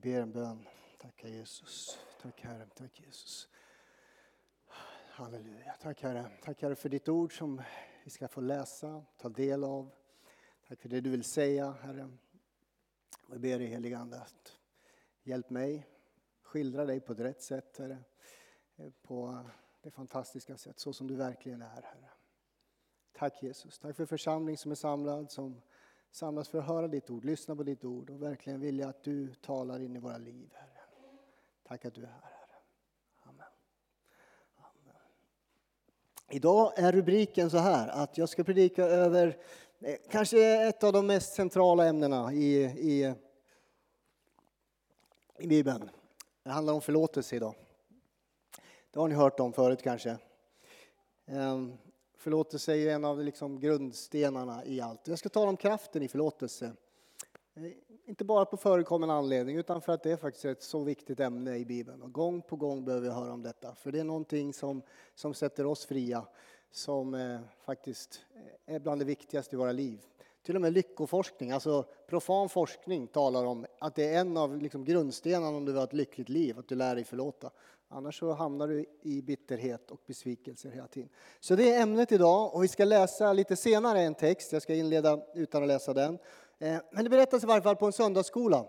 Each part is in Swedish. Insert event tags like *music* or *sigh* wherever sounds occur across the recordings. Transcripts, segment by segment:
Vi ber en bön. Tack Jesus. Tack Herre. Tack Jesus. Halleluja. Tack Herre. Tack Herre för ditt ord som vi ska få läsa, ta del av. Tack för det du vill säga Herre. Vi ber dig helige Ande att hjälp mig skildra dig på ett rätt sätt Herre. På det fantastiska sätt så som du verkligen är Herre. Tack Jesus. Tack för församling som är samlad som samlas för att höra ditt ord, lyssna på ditt ord och verkligen vilja att du talar in i våra liv, Herre. Tack att du är här, Herre. Amen. Amen. Idag är rubriken så här att jag ska predika över eh, kanske ett av de mest centrala ämnena i, i, i Bibeln. Det handlar om förlåtelse idag. Det har ni hört om förut kanske. Ehm, Förlåtelse är en av liksom grundstenarna i allt. Jag ska tala om kraften i förlåtelse. Eh, inte bara på förekommande anledning, utan för att det är faktiskt ett så viktigt ämne i Bibeln. Och gång på gång behöver vi höra om detta, för det är någonting som, som sätter oss fria, som eh, faktiskt är bland det viktigaste i våra liv. Till och med lyckoforskning, alltså profan forskning, talar om att det är en av liksom grundstenarna om du vill ha ett lyckligt liv, att du lär dig förlåta. Annars så hamnar du i bitterhet och besvikelser hela tiden. Så det är ämnet idag och vi ska läsa lite senare en text. Jag ska inleda utan att läsa den. Eh, men det berättas i varje fall på en söndagsskola.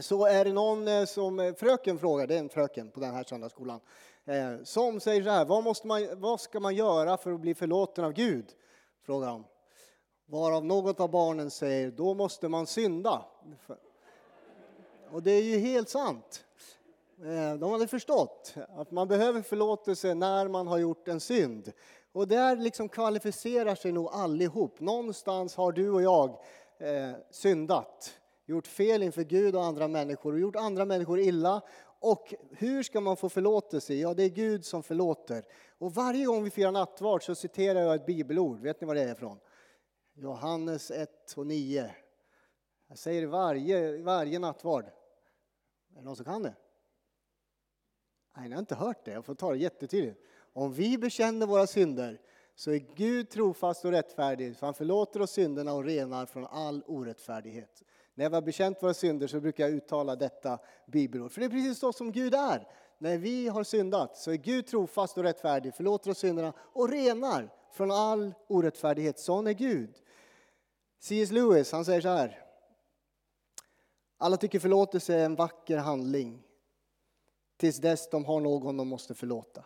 Så är det någon eh, som, eh, fröken frågar, det är en fröken på den här söndagsskolan, som säger så här, vad, måste man, vad ska man göra för att bli förlåten av Gud? Frågar de. Varav något av barnen säger, då måste man synda. Och det är ju helt sant. Eh, de hade förstått att man behöver förlåtelse när man har gjort en synd. Och där liksom kvalificerar sig nog allihop. Någonstans har du och jag eh, syndat, gjort fel inför Gud och andra människor och gjort andra människor illa. Och hur ska man få förlåtelse? Ja, det är Gud som förlåter. Och varje gång vi firar nattvard så citerar jag ett bibelord. Vet ni vad det är ifrån? Johannes 1 och 9. Jag säger det varje, varje nattvard. Är det någon som kan det? Nej, ni har inte hört det. Jag får ta det jättetydligt. Om vi bekänner våra synder så är Gud trofast och rättfärdig, för han förlåter oss synderna och renar från all orättfärdighet. När vi har bekänt våra synder så brukar jag uttala detta bibelord. För det är precis så som Gud är. När vi har syndat så är Gud trofast och rättfärdig, förlåter oss synderna och renar från all orättfärdighet. Sån är Gud. C.S. Lewis han säger så här. Alla tycker förlåtelse är en vacker handling tills dess de har någon de måste förlåta.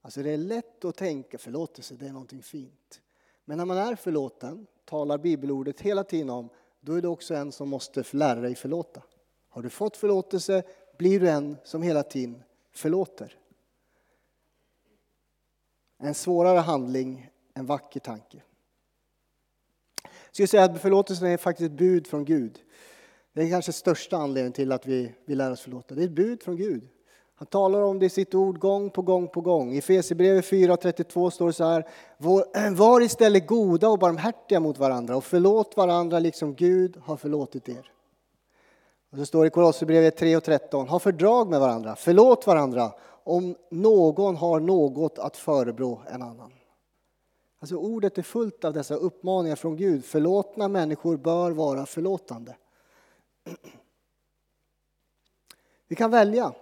Alltså det är lätt att tänka förlåtelse, det är någonting fint. Men när man är förlåten, talar bibelordet hela tiden om, då är det också en som måste lära dig förlåta. Har du fått förlåtelse blir du en som hela tiden förlåter. En svårare handling, en vacker tanke. Jag skulle säga att förlåtelsen är faktiskt ett bud från Gud. Det är kanske största anledningen till att vi vill lära oss förlåta. Det är ett bud från Gud. Han talar om det i sitt ord gång på gång på gång. I Efesierbrevet 4.32 står det så här. *clears throat* Var istället goda och barmhärtiga mot varandra och förlåt varandra liksom Gud har förlåtit er. Och så står det i Kolosserbrevet 3.13. Ha fördrag med varandra, förlåt varandra om någon har något att förebrå en annan. Alltså ordet är fullt av dessa uppmaningar från Gud. Förlåtna människor bör vara förlåtande. *clears throat* Vi kan välja.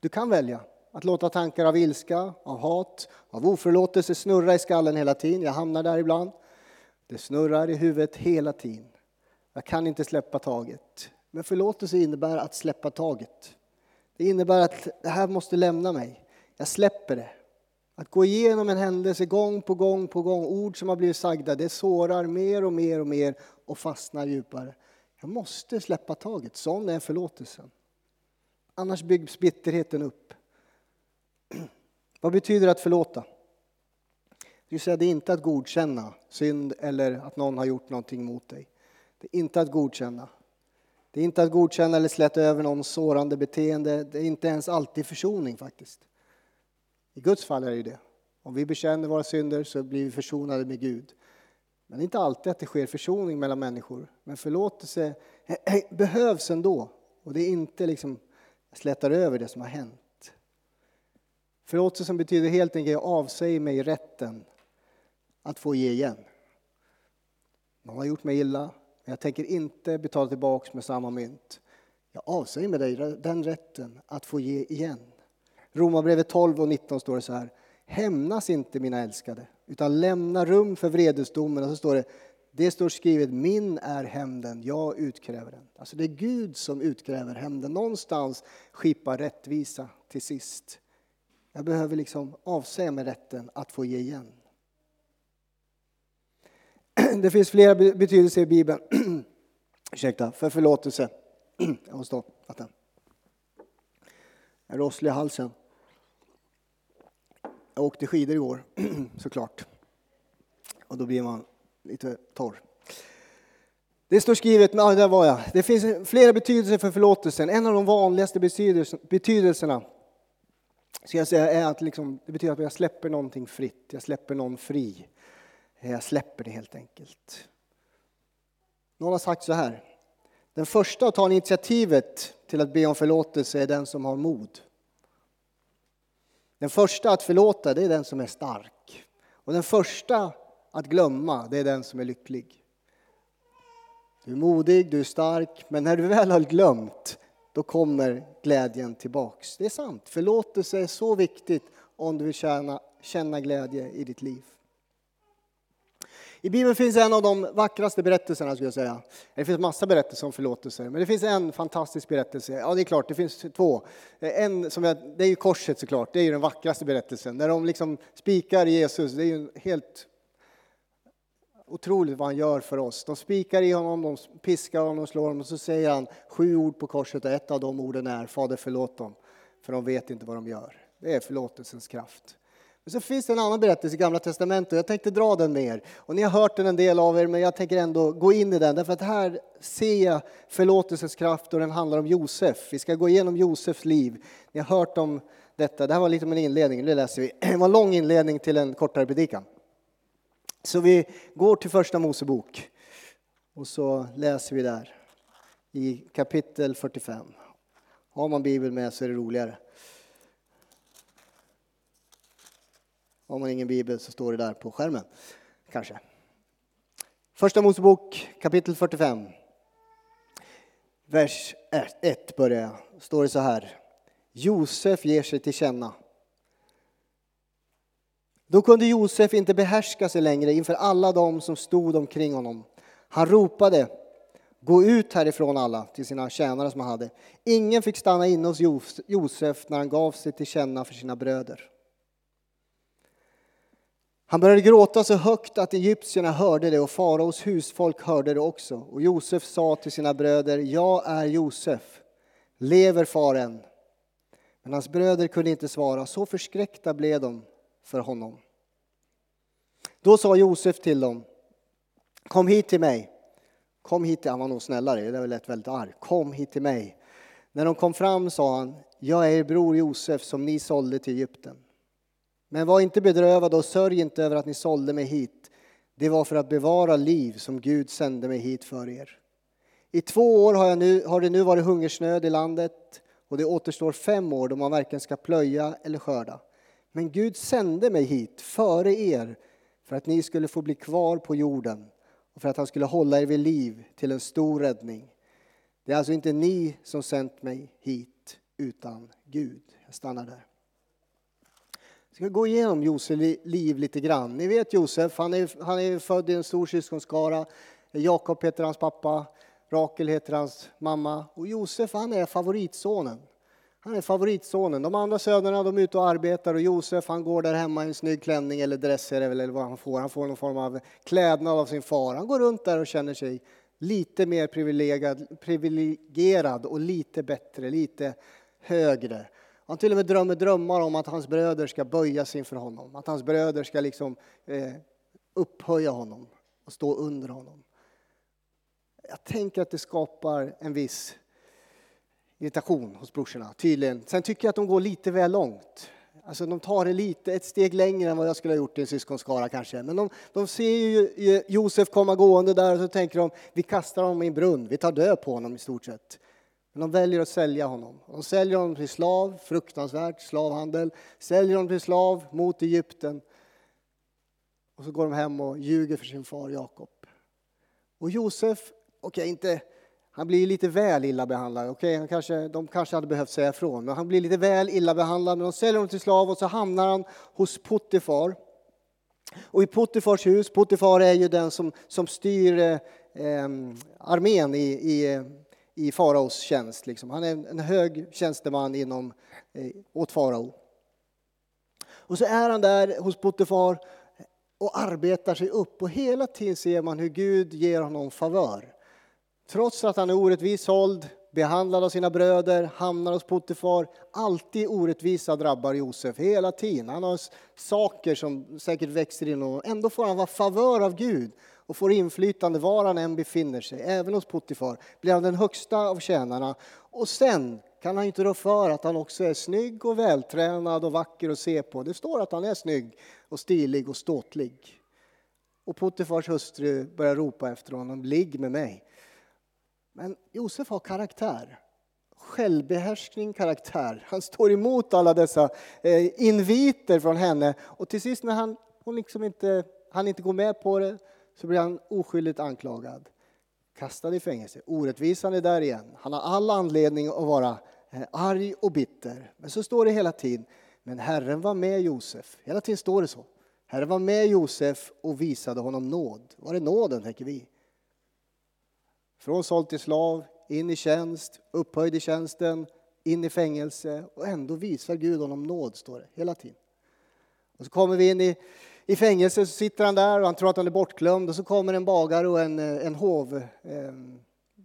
Du kan välja att låta tankar av ilska, av hat, av oförlåtelse snurra i skallen hela tiden. Jag hamnar där ibland. Det snurrar i huvudet hela tiden. Jag kan inte släppa taget. Men förlåtelse innebär att släppa taget. Det innebär att det här måste lämna mig. Jag släpper det. Att gå igenom en händelse gång på gång på gång, ord som har blivit sagda, det sårar mer och mer och mer och fastnar djupare. Jag måste släppa taget. Sån är förlåtelsen. Annars byggs bitterheten upp. Vad betyder att förlåta? Det är inte att godkänna synd eller att någon har gjort någonting mot dig. Det är inte att godkänna. Det är inte att godkänna eller släta över någons sårande beteende. Det är inte ens alltid försoning faktiskt. I Guds fall är det ju det. Om vi bekänner våra synder så blir vi försonade med Gud. Men det är inte alltid att det sker försoning mellan människor. Men förlåtelse *clears throat* behövs ändå. Och det är inte liksom slätar över det som har hänt. Förlåtelsen betyder helt enkelt att jag avsäger mig rätten att få ge igen. Någon har gjort mig illa, men jag tänker inte betala tillbaka med samma mynt. Jag avsäger mig dig den rätten att få ge igen. Romarbrevet 12 och 19 står det så här. Hämnas inte mina älskade, utan lämna rum för vredesdomen. Och så står det, det står skrivet, min är hämnden, jag utkräver den. Alltså det är Gud som utkräver hämnden. Någonstans skipar rättvisa till sist. Jag behöver liksom avsäga mig rätten att få ge igen. *clears throat* Det finns flera betydelser i Bibeln *clears throat* Ursäkta, för förlåtelse. *clears throat* Jag måste ta vatten. Jag är rosslig i halsen. Jag åkte skidor igår, *clears throat* såklart. Och då blir man lite torr. Det står skrivet, ja, ah, där var jag. Det finns flera betydelser för förlåtelsen. En av de vanligaste betydelserna ska jag säga är att liksom, det betyder att jag släpper någonting fritt. Jag släpper någon fri. Jag släpper det helt enkelt. Någon har sagt så här. Den första att ta initiativet till att be om förlåtelse är den som har mod. Den första att förlåta, det är den som är stark. Och den första att glömma, det är den som är lycklig. Du är modig, du är stark, men när du väl har glömt, då kommer glädjen tillbaks. Det är sant, förlåtelse är så viktigt om du vill känna, känna glädje i ditt liv. I Bibeln finns en av de vackraste berättelserna, skulle jag säga. Det finns massa berättelser om förlåtelser, men det finns en fantastisk berättelse. Ja, det är klart, det finns två. En som jag, det är ju korset såklart, det är ju den vackraste berättelsen. När de liksom spikar Jesus, det är ju helt otroligt vad han gör för oss. De spikar i honom, de piskar honom, slår honom och så säger han sju ord på korset och ett av de orden är Fader förlåt dem, för de vet inte vad de gör. Det är förlåtelsens kraft. Men så finns det en annan berättelse i Gamla Testamentet jag tänkte dra den med er. Och ni har hört den en del av er, men jag tänker ändå gå in i den. Därför att här ser jag förlåtelsens kraft och den handlar om Josef. Vi ska gå igenom Josefs liv. Ni har hört om detta. Det här var lite om en inledning, det läser vi. *clears throat* Det var en lång inledning till en kortare predikan. Så vi går till första Mosebok och så läser vi där i kapitel 45. Har man Bibeln med så är det roligare. Har man ingen bibel så står det där på skärmen, kanske. Första Mosebok kapitel 45. Vers 1 börjar jag. Står det så här. Josef ger sig till känna. Då kunde Josef inte behärska sig längre inför alla dem som stod omkring honom. Han ropade Gå ut härifrån alla till sina tjänare som han hade. Ingen fick stanna inne hos Josef när han gav sig till känna för sina bröder. Han började gråta så högt att egyptierna hörde det och faraos husfolk hörde det också. Och Josef sa till sina bröder, jag är Josef, lever faren? Men hans bröder kunde inte svara, så förskräckta blev de för honom. Då sa Josef till dem, kom hit till mig. Kom hit, till, han var nog snällare, det var lätt väldigt arg. Kom hit till mig. När de kom fram sa han, jag är er bror Josef som ni sålde till Egypten. Men var inte bedrövade och sörj inte över att ni sålde mig hit. Det var för att bevara liv som Gud sände mig hit för er. I två år har, jag nu, har det nu varit hungersnöd i landet och det återstår fem år då man varken ska plöja eller skörda. Men Gud sände mig hit före er för att ni skulle få bli kvar på jorden och för att han skulle hålla er vid liv till en stor räddning. Det är alltså inte ni som sänt mig hit utan Gud. Jag stannar där. Ska gå igenom Josefs liv lite grann. Ni vet Josef, han är, han är född i en stor syskonskara. Jakob heter hans pappa, Rakel heter hans mamma. Och Josef han är favoritsonen. Han är favoritsonen. De andra sönerna de är ute och arbetar och Josef han går där hemma i en snygg klänning eller dress eller vad han får. Han får någon form av klädnad av sin far. Han går runt där och känner sig lite mer privilegierad och lite bättre, lite högre. Han till och med drömmer drömmar om att hans bröder ska böja sig inför honom. Att hans bröder ska liksom eh, upphöja honom och stå under honom. Jag tänker att det skapar en viss irritation hos brorsorna, tydligen. Sen tycker jag att de går lite väl långt. Alltså de tar det lite, ett steg längre än vad jag skulle ha gjort i en syskonskara kanske. Men de, de ser ju Josef komma gående där och så tänker de, vi kastar honom i en brunn, vi tar död på honom i stort sett. Men de väljer att sälja honom. De säljer honom till slav, fruktansvärt, slavhandel. Säljer honom till slav mot Egypten. Och så går de hem och ljuger för sin far Jakob. Och Josef, okej, okay, inte Han blir lite väl illa behandlad. Okej, han kanske, de kanske hade behövt säga ifrån, men han blir lite väl illa behandlad. Men de säljer honom till slav och så hamnar han hos Potifar. Och i Potifars hus, Potifar är ju den som, som styr eh, eh armén i, i, eh, i faraos tjänst. Liksom. Han är en hög tjänsteman inom, eh, åt farao. Och så är han där hos Potifar och arbetar sig upp och hela tiden ser man hur Gud ger honom favör. Trots att han är orättvis såld, behandlad av sina bröder, hamnar hos Potifar. Alltid orättvisa drabbar Josef, hela tiden. Han har saker som säkert växer in honom. Ändå får han vara favör av Gud och får inflytande var han än befinner sig, även hos Potifar. Blir han den högsta av tjänarna. Och sen kan han inte rå för att han också är snygg och vältränad och vacker att se på. Det står att han är snygg och stilig och ståtlig. Och Potifars hustru börjar ropa efter honom, ligg med mig. Men Josef har karaktär. Självbehärskning, karaktär. Han står emot alla dessa eh, inviter från henne. Och till sist när han, hon liksom inte, han inte går med på det så blir han oskyldigt anklagad. Kastad i fängelse. Orättvisan är där igen. Han har all anledning att vara eh, arg och bitter. Men så står det hela tiden. Men Herren var med Josef. Hela tiden står det så. Herren var med Josef och visade honom nåd. Var är nåden, tänker vi? Från såld till slav, in i tjänst, upphöjd i tjänsten, in i fängelse och ändå visar Gud honom nåd, står det hela tiden. Och så kommer vi in i, i fängelse, så sitter han där och han tror att han är bortglömd och så kommer en bagare och en, eh, en hov, en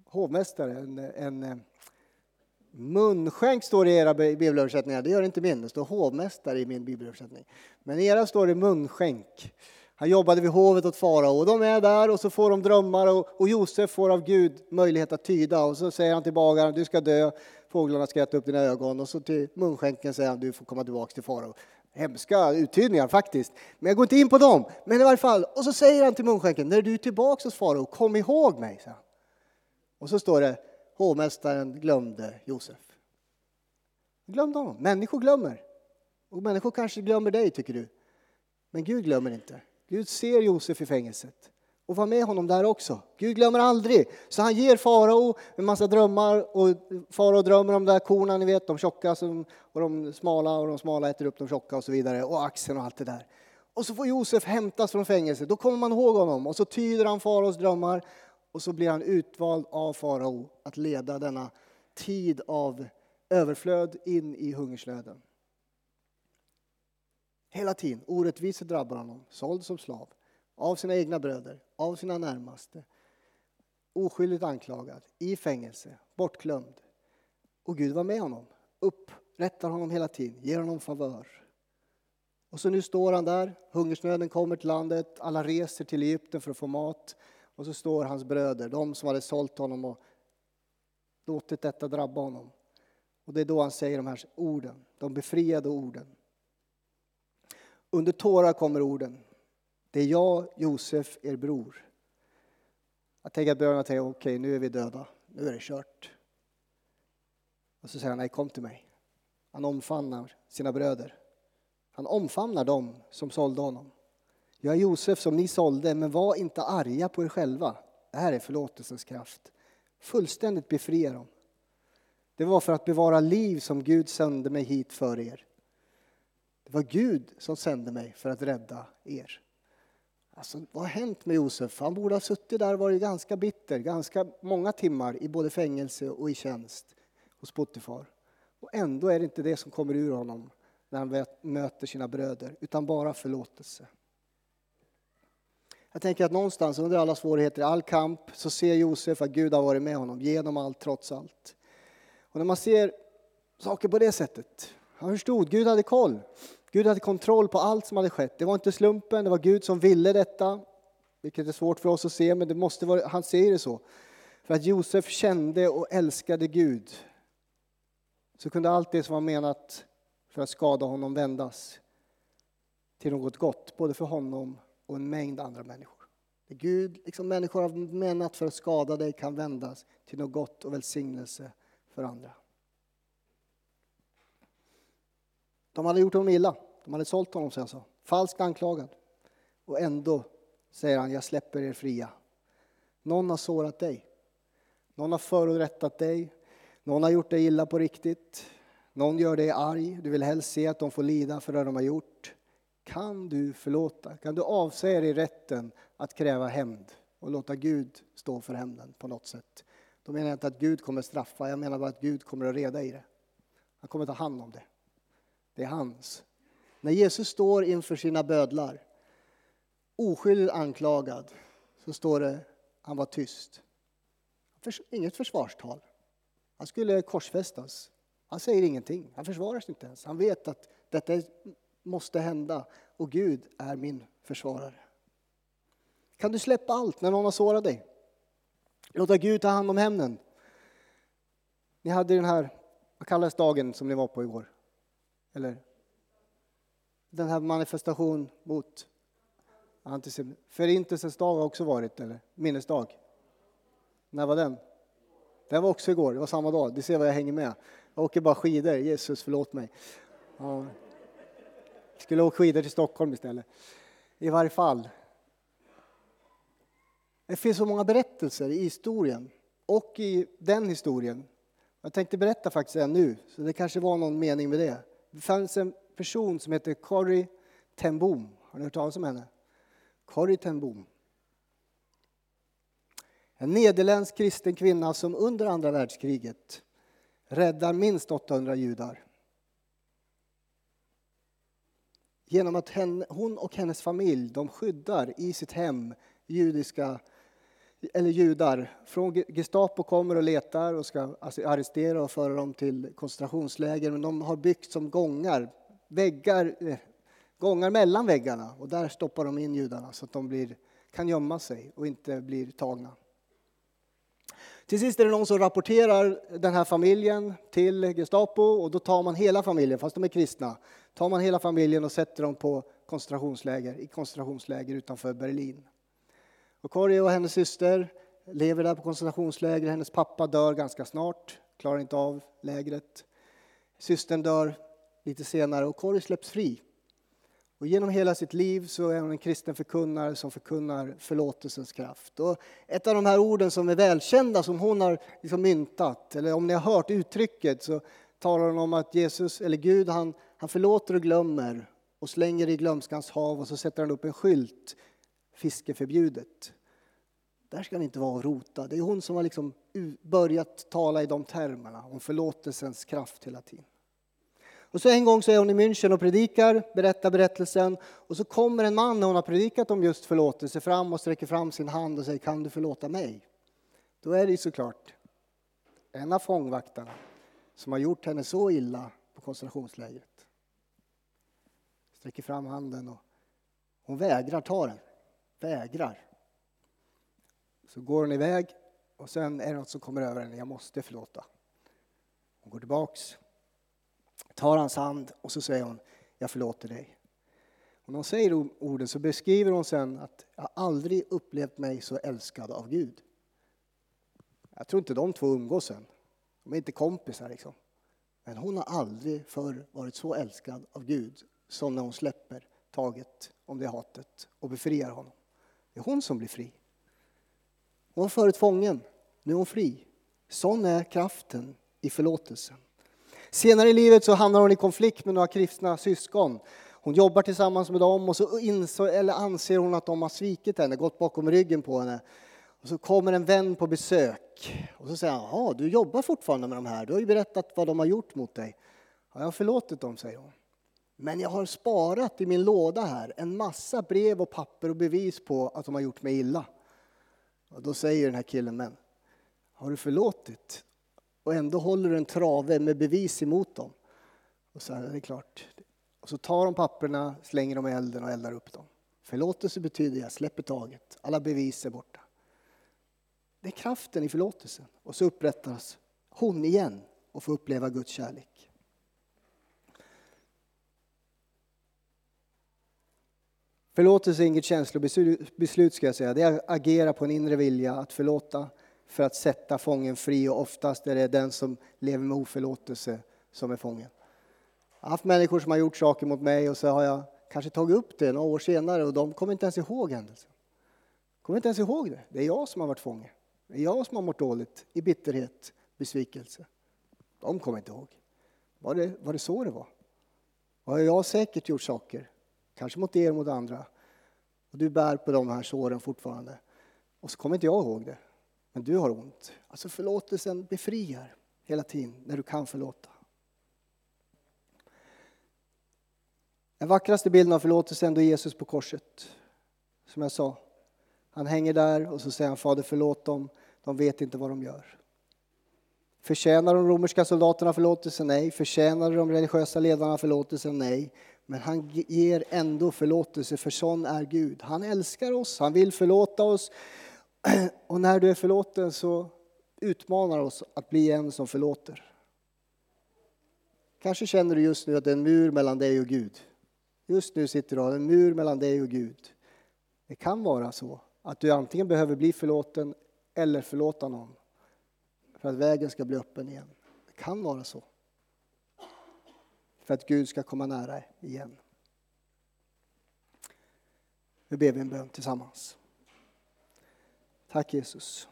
hovmästare, en, en eh, munskänk står det i era bibelöversättningar, det gör det inte min, det står hovmästare i min bibelöversättning. Men i era står det munskänk. Han jobbade vid hovet åt farao och de är där och så får de drömmar och, och Josef får av Gud möjlighet att tyda och så säger han till bagaren, du ska dö, fåglarna ska äta upp dina ögon och så till munskänken säger han, du får komma tillbaka till farao. Hemska uttydningar faktiskt, men jag går inte in på dem. Men i varje fall, och så säger han till munskänken, när du är tillbaka hos farao, kom ihåg mig. Så. Och så står det, hovmästaren glömde Josef. Glömde honom. Människor glömmer. Och människor kanske glömmer dig, tycker du. Men Gud glömmer inte. Gud ser Josef i fängelset och var med honom där också. Gud glömmer aldrig. Så han ger farao en massa drömmar och farao drömmer om de där korna, ni vet, de tjocka och de smala och de smala äter upp de tjocka och så vidare och axeln och allt det där. Och så får Josef hämtas från fängelset. Då kommer man ihåg honom och så tyder han faraos drömmar och så blir han utvald av farao att leda denna tid av överflöd in i hungersnöden. Hela tiden. Orättvisor drabbar honom. Såld som slav. Av sina egna bröder. Av sina närmaste. Oskyldigt anklagad. I fängelse. Bortglömd. Och Gud var med honom. Upprättar honom hela tiden. Ger honom favör. Och så nu står han där. Hungersnöden kommer till landet. Alla reser till Egypten för att få mat. Och så står hans bröder, de som hade sålt honom och låtit detta drabba honom. Och det är då han säger de här orden, de befriade orden. Under tårar kommer orden. Det är jag, Josef, er bror. Jag tänker att bröderna tänker, okej, okay, nu är vi döda. Nu är det kört. Och så säger han, nej, kom till mig. Han omfamnar sina bröder. Han omfamnar dem som sålde honom. Jag är Josef som ni sålde, men var inte arga på er själva. Det här är förlåtelsens kraft. Fullständigt befria dem. Det var för att bevara liv som Gud sände mig hit för er. Det var Gud som sände mig för att rädda er. Alltså, vad har hänt med Josef? Han borde ha suttit där och varit ganska bitter, ganska många timmar i både fängelse och i tjänst hos Potifar. Och ändå är det inte det som kommer ur honom när han möter sina bröder, utan bara förlåtelse. Jag tänker att någonstans under alla svårigheter, all kamp, så ser Josef att Gud har varit med honom genom allt, trots allt. Och när man ser saker på det sättet, han förstod, Gud hade koll. Gud hade kontroll på allt som hade skett. Det var inte slumpen, det var Gud som ville detta. Vilket är svårt för oss att se, men det måste vara, han säger det så. För att Josef kände och älskade Gud så kunde allt det som var menat för att skada honom vändas till något gott, både för honom och en mängd andra människor. Det Gud, liksom människor har menat för att skada dig, kan vändas till något gott och välsignelse för andra. De hade gjort honom illa. De hade sålt honom, som jag. Falskt anklagad. Och ändå säger han, jag släpper er fria. Någon har sårat dig. Någon har förorättat dig. Någon har gjort dig illa på riktigt. Någon gör dig arg. Du vill helst se att de får lida för det de har gjort. Kan du förlåta? Kan du avsäga dig rätten att kräva hämnd och låta Gud stå för hämnden på något sätt? Då menar jag inte att Gud kommer straffa, jag menar bara att Gud kommer att reda i det. Han kommer ta hand om det. Det är hans. När Jesus står inför sina bödlar, oskyldigt anklagad, så står det han var tyst. Inget försvarstal. Han skulle korsfästas. Han säger ingenting. Han försvarar sig inte ens. Han vet att detta måste hända och Gud är min försvarare. Kan du släppa allt när någon har sårat dig? Låta Gud ta hand om hämnden. Ni hade den här, vad kallas dagen som ni var på igår? Eller? Den här manifestation mot antisemitism. Förintelsens dag har också varit, eller minnesdag. När var den? Den var också igår, det var samma dag. Du ser vad jag hänger med. Jag åker bara skidor, Jesus förlåt mig. Ja. Jag skulle åka skidor till Stockholm istället. I varje fall. Det finns så många berättelser i historien och i den historien. Jag tänkte berätta faktiskt en nu, så det kanske var någon mening med det. Det fanns en person som hette Corrie ten Boom. Har ni hört talas om henne? Corrie ten Boom. En nederländsk kristen kvinna som under andra världskriget räddar minst 800 judar. Genom att hon och hennes familj de skyddar i sitt hem judiska eller judar. Från Gestapo kommer och letar och ska alltså arrestera och föra dem till koncentrationsläger. Men de har byggt som gångar, väggar, eh, gångar mellan väggarna. Och där stoppar de in judarna så att de blir, kan gömma sig och inte blir tagna. Till sist är det någon som rapporterar den här familjen till Gestapo och då tar man hela familjen, fast de är kristna, tar man hela familjen och sätter dem på koncentrationsläger, i koncentrationsläger utanför Berlin. Och Corrie och hennes syster lever där på koncentrationsläger. Hennes pappa dör ganska snart, klarar inte av lägret. Systern dör lite senare och Corrie släpps fri. Och genom hela sitt liv så är hon en kristen förkunnare som förkunnar förlåtelsens kraft. Och ett av de här orden som är välkända som hon har liksom myntat, eller om ni har hört uttrycket så talar hon om att Jesus, eller Gud, han, han förlåter och glömmer och slänger i glömskans hav och så sätter han upp en skylt, fiske förbjudet. Där ska ni inte vara och rota. Det är hon som har liksom börjat tala i de termerna om förlåtelsens kraft hela tiden. Och så en gång så är hon i München och predikar, berättar berättelsen. Och så kommer en man när hon har predikat om just förlåtelse fram och sträcker fram sin hand och säger kan du förlåta mig? Då är det ju såklart en av fångvaktarna som har gjort henne så illa på koncentrationslägret. Sträcker fram handen och hon vägrar ta den. Vägrar. Så går hon iväg och sen är det något som kommer över henne. Jag måste förlåta. Hon går tillbaks tar hans hand och så säger hon, jag förlåter dig. Och när hon säger orden så beskriver hon sen att jag aldrig upplevt mig så älskad av Gud. Jag tror inte de två umgås sen. De är inte kompisar liksom. Men hon har aldrig förr varit så älskad av Gud som när hon släpper taget om det hatet och befriar honom. Det är hon som blir fri. Hon var förut fången, nu är hon fri. Sån är kraften i förlåtelsen. Senare i livet så hamnar hon i konflikt med några kristna syskon. Hon jobbar tillsammans med dem och så inser, eller anser hon att de har svikit henne, gått bakom ryggen på henne. Och så kommer en vän på besök och så säger han, ja du jobbar fortfarande med de här, du har ju berättat vad de har gjort mot dig. Ja, jag har förlåtit dem, säger hon. Men jag har sparat i min låda här en massa brev och papper och bevis på att de har gjort mig illa. Och då säger den här killen, men har du förlåtit? och ändå håller du en trave med bevis emot dem. Och så är det klart. Och så tar de papperna, slänger dem i elden och eldar upp dem. Förlåtelse betyder jag släpper taget, alla bevis är borta. Det är kraften i förlåtelsen. Och så upprättas hon igen och får uppleva Guds kärlek. Förlåtelse är inget känslobeslut ska jag säga. Det är att agera på en inre vilja att förlåta för att sätta fången fri och oftast är det den som lever med oförlåtelse som är fången. Jag har haft människor som har gjort saker mot mig och så har jag kanske tagit upp det några år senare och de kommer inte ens ihåg händelsen. Kommer inte ens ihåg det. Det är jag som har varit fånge. Det är jag som har mått dåligt i bitterhet, besvikelse. De kommer inte ihåg. Var det, var det så det var? Har jag säkert gjort saker, kanske mot er, mot andra. Och du bär på de här såren fortfarande. Och så kommer inte jag ihåg det. Men du har ont. Alltså förlåtelsen befriar hela tiden när du kan förlåta. Den vackraste bilden av förlåtelse är ändå Jesus på korset. Som jag sa, han hänger där och så säger han Fader förlåt dem, de vet inte vad de gör. Förtjänar de romerska soldaterna förlåtelse? Nej. Förtjänar de religiösa ledarna förlåtelse? Nej. Men han ger ändå förlåtelse, för sån är Gud. Han älskar oss, han vill förlåta oss. *clears throat* Och när du är förlåten så utmanar oss att bli en som förlåter. Kanske känner du just nu att det är en mur mellan dig och Gud. Just nu sitter du och har en mur mellan dig och Gud. Det kan vara så att du antingen behöver bli förlåten eller förlåta någon för att vägen ska bli öppen igen. Det kan vara så. För att Gud ska komma nära igen. Nu ber vi en bön tillsammans. Tack Jesus.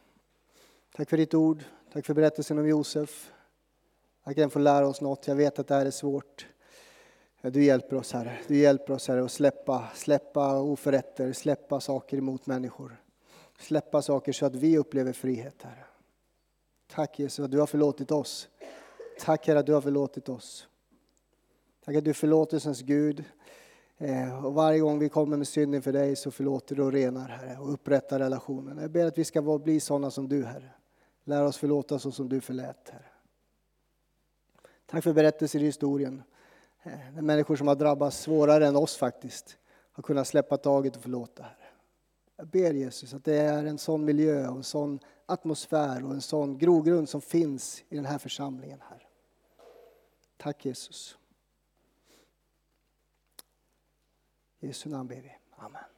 Tack för ditt ord. Tack för berättelsen om Josef. Tack att den får lära oss något. Jag vet att det här är svårt. Du hjälper oss Herre. Du hjälper oss Herre att släppa, släppa oförrätter, släppa saker emot människor. Släppa saker så att vi upplever frihet Herre. Tack Jesus att du har förlåtit oss. Tack Herre att du har förlåtit oss. Tack att du är förlåtelsens Gud. Eh, och varje gång vi kommer med synd inför dig så förlåter du och renar Herre och upprättar relationen. Jag ber att vi ska bli sådana som du Herre. Lär oss förlåta så som du förlät Herre. Tack för berättelser i historien. Eh, när människor som har drabbats svårare än oss faktiskt har kunnat släppa taget och förlåta Herre. Jag ber Jesus att det är en sån miljö och en sån atmosfär och en sån grogrund som finns i den här församlingen. Här. Tack Jesus. Jesu namn ber vi. Amen.